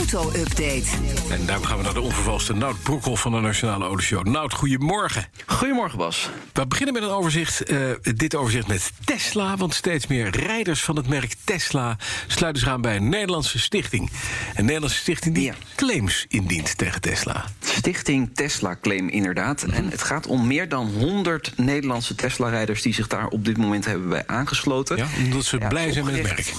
Auto-update. En daar gaan we naar de onvervalste Nout Broekhoff van de Nationale Autoshow. Nout, goedemorgen. Goedemorgen, Bas. We beginnen met een overzicht. eh, dit overzicht met Tesla. Want steeds meer rijders van het merk Tesla sluiten zich aan bij een Nederlandse stichting. Een Nederlandse stichting die Ja. claims indient tegen Tesla. Stichting Tesla Claim, inderdaad. En het gaat om meer dan 100 Nederlandse Tesla-rijders... die zich daar op dit moment hebben bij aangesloten. Ja, omdat ze Ja, blij zijn met het merk.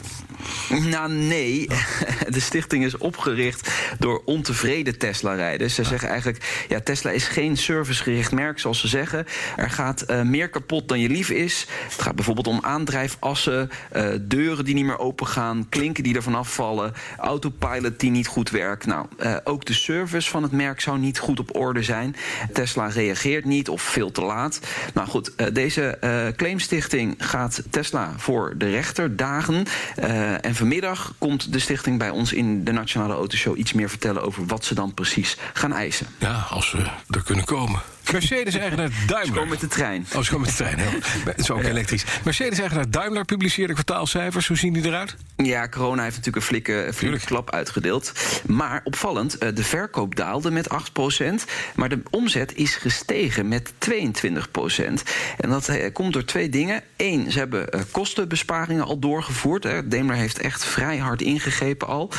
Nou, nee. De stichting is opgericht door ontevreden Tesla-rijders. Ze zeggen eigenlijk, ja, Tesla is geen servicegericht merk, zoals ze zeggen. Er gaat eh, meer kapot dan je lief is. Het gaat bijvoorbeeld om aandrijfassen, eh, deuren die niet meer open gaan... klinken die er vanaf vallen, autopilot die niet goed werkt. Nou, eh, ook de service van het merk zou niet goed op orde zijn. Tesla reageert niet of veel te laat. Nou goed, deze claimstichting gaat Tesla voor de rechter dagen... Eh, en vanmiddag komt de stichting bij ons in de Nationale Autoshow iets meer vertellen over wat ze dan precies gaan eisen. Ja, als we er kunnen komen. Mercedes-eigenaar Daimler. Gewoon met de trein. Oh, komen met de trein. Het is ook elektrisch. Mercedes-eigenaar Daimler publiceerde kwartaalcijfers. Hoe zien die eruit? Ja, corona heeft natuurlijk een flinke, flinke klap uitgedeeld. Maar opvallend, eh, de verkoop daalde met 8%. Maar de omzet is gestegen met 22%. En dat eh, komt door twee dingen. Eén, ze hebben eh, kostenbesparingen al doorgevoerd. Daimler heeft echt vrij hard ingegrepen al.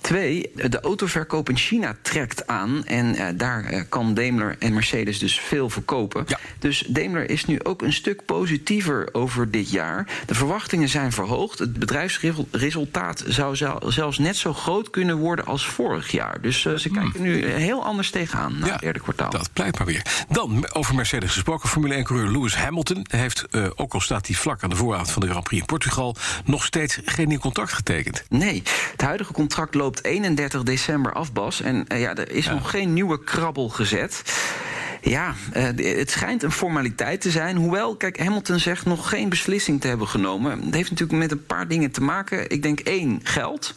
Twee, de autoverkoop in China trekt aan. En daar kan Daimler en Mercedes dus veel verkopen. Ja. Dus Daimler is nu ook een stuk positiever over dit jaar. De verwachtingen zijn verhoogd. Het bedrijfsresultaat zou zel- zelfs net zo groot kunnen worden als vorig jaar. Dus eh, ze kijken nu heel anders tegenaan naar het derde kwartaal. Dat blijkt maar weer. Dan over Mercedes gesproken. Formule 1-coureur Lewis Hamilton heeft, eh, ook al staat hij vlak aan de vooravond van de Grand Prix in Portugal, nog steeds geen nieuw contract getekend. Nee, het huidige contract loopt 31 december af, Bas. En eh, ja, er is nog geen nieuwe krabbel gezet. Ja, eh, het schijnt een formaliteit te zijn. Hoewel, kijk, Hamilton zegt nog geen beslissing te hebben genomen. Het heeft natuurlijk met een paar dingen te maken. Ik denk één, geld.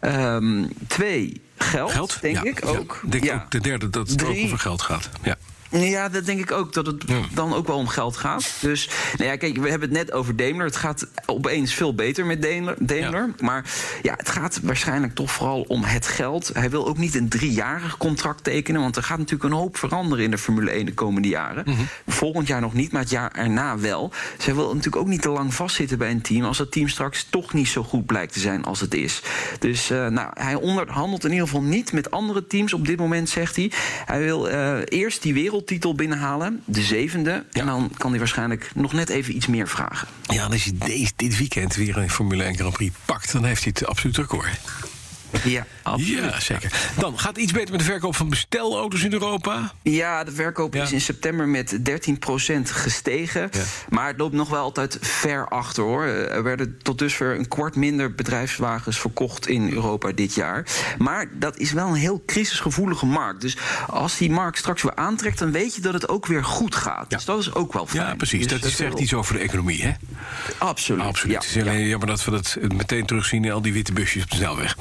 Ehm, twee, geld, Geld? denk Ja, ik ja. ook. Ik denk Ja. ook de derde dat het ook over geld gaat. Ja. Ja, dat denk ik ook, dat het Ja. dan ook wel om geld gaat. Dus, nou ja, kijk, we hebben het net over Daimler. Het gaat opeens veel beter met Daimler. Daimler. Maar ja, het gaat waarschijnlijk toch vooral om het geld. Hij wil ook niet een driejarig contract tekenen... want er gaat natuurlijk een hoop veranderen in de Formule 1 de komende jaren. Mhm. Volgend jaar nog niet, maar het jaar erna wel. Zij wil natuurlijk ook niet te lang vastzitten bij een team... als dat team straks toch niet zo goed blijkt te zijn als het is. Dus eh, nou, hij onderhandelt in ieder geval niet met andere teams op dit moment, zegt hij. Hij wil eh, eerst die wereldtitel binnenhalen, de zevende... Ja. en dan kan hij waarschijnlijk nog net even iets meer vragen. ja, en als hij deze, dit weekend weer een Formule 1 Grand Prix pakt, dan heeft hij het absoluut record. Ja, absoluut. Ja, zeker. Dan gaat het iets beter met de verkoop van bestelauto's in Europa. Ja, de verkoop Ja. is in september met 13% gestegen. Ja. Maar het loopt nog wel altijd ver achter hoor. Er werden tot dusver een kwart minder bedrijfswagens verkocht in Europa dit jaar. Maar dat is wel een heel crisisgevoelige markt. Dus als die markt straks weer aantrekt, dan weet je dat het ook weer goed gaat. Ja. Dus dat is ook wel fijn. Ja, precies. Dus dat is zegt iets over de economie, hè? Absoluut. Absoluut. Ja. Het is alleen jammer dat we dat meteen terugzien in al die witte busjes op de snelweg.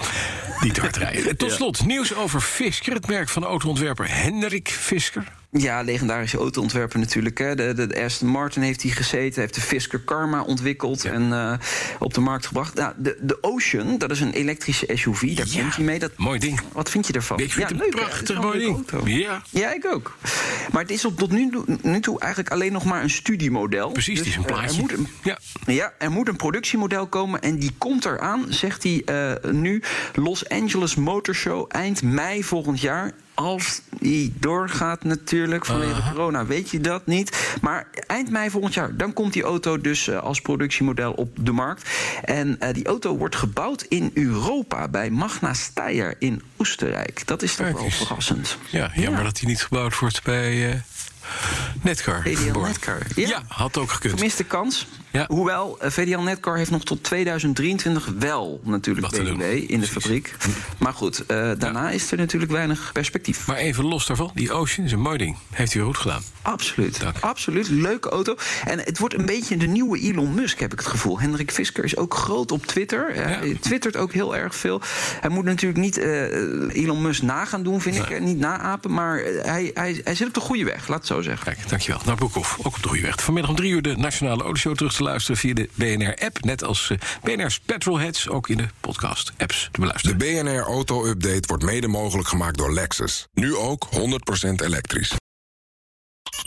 Die te hard rijden. Tot slot, nieuws over Fisker, het merk van autoontwerper Hendrik Fisker. Ja, legendarische autoontwerper natuurlijk. Hè. De, de, de Aston Martin heeft hij gezeten, heeft de Fisker Karma ontwikkeld en eh, op de markt gebracht. Nou, de, de Ocean, dat is een elektrische SUV, daar Ja, komt hij mee. Dat, mooi ding. Wat vind je ervan? Ik vind het leuk, een hè? Het is prachtig mooi ding. auto. Ja, Ja, ik ook. Maar het is op tot nu, toe- nu toe eigenlijk alleen nog maar een studiemodel. precies. Het is een eh, plaatje. Er moet een, Ja. ja, er moet een productiemodel komen en die komt eraan, zegt hij eh, nu. Los Angeles Motor Show eind mei volgend jaar. Als die doorgaat natuurlijk vanwege corona, weet je dat niet. Maar eind mei volgend jaar, dan komt die auto dus eh, als productiemodel op de markt. En eh, die auto wordt gebouwd in Europa bij Magna Steyr in Oostenrijk. Dat is toch wel verrassend. ja jammer dat hij niet gebouwd wordt bij... eh, Netcar. VDL. Netcar. Ja. had ook gekund. Gemiste kans. Ja. Hoewel, eh, VDL Netcar heeft nog tot 2023 wel natuurlijk Wat te BMW doen. in de fabriek. Maar goed, eh, daarna is er natuurlijk weinig perspectief. Maar even los daarvan, die Ocean is een mooi ding. Heeft u goed gedaan. Absoluut. Dank. Absoluut. Leuke auto. En het wordt een beetje de nieuwe Elon Musk, heb ik het gevoel. Hendrik Fisker is ook groot op Twitter. Hij twittert ook heel erg veel. Hij moet natuurlijk niet eh, Elon Musk na gaan doen, vind ik. Nee. eh, Niet naapen. Maar eh, hij, hij, hij zit op de goede weg, laat het zo zeggen. Kijk, dankjewel. Nou, Boekhoff, ook op de goede weg. Vanmiddag om drie uur de Nationale Autoshow terug te luisteren via de BNR-app. Net als eh, BNR's Petrolheads, ook in de podcast-apps te De beluisteren. BNR Auto Update wordt mede mogelijk gemaakt door Lexus. Nu ook 100% elektrisch.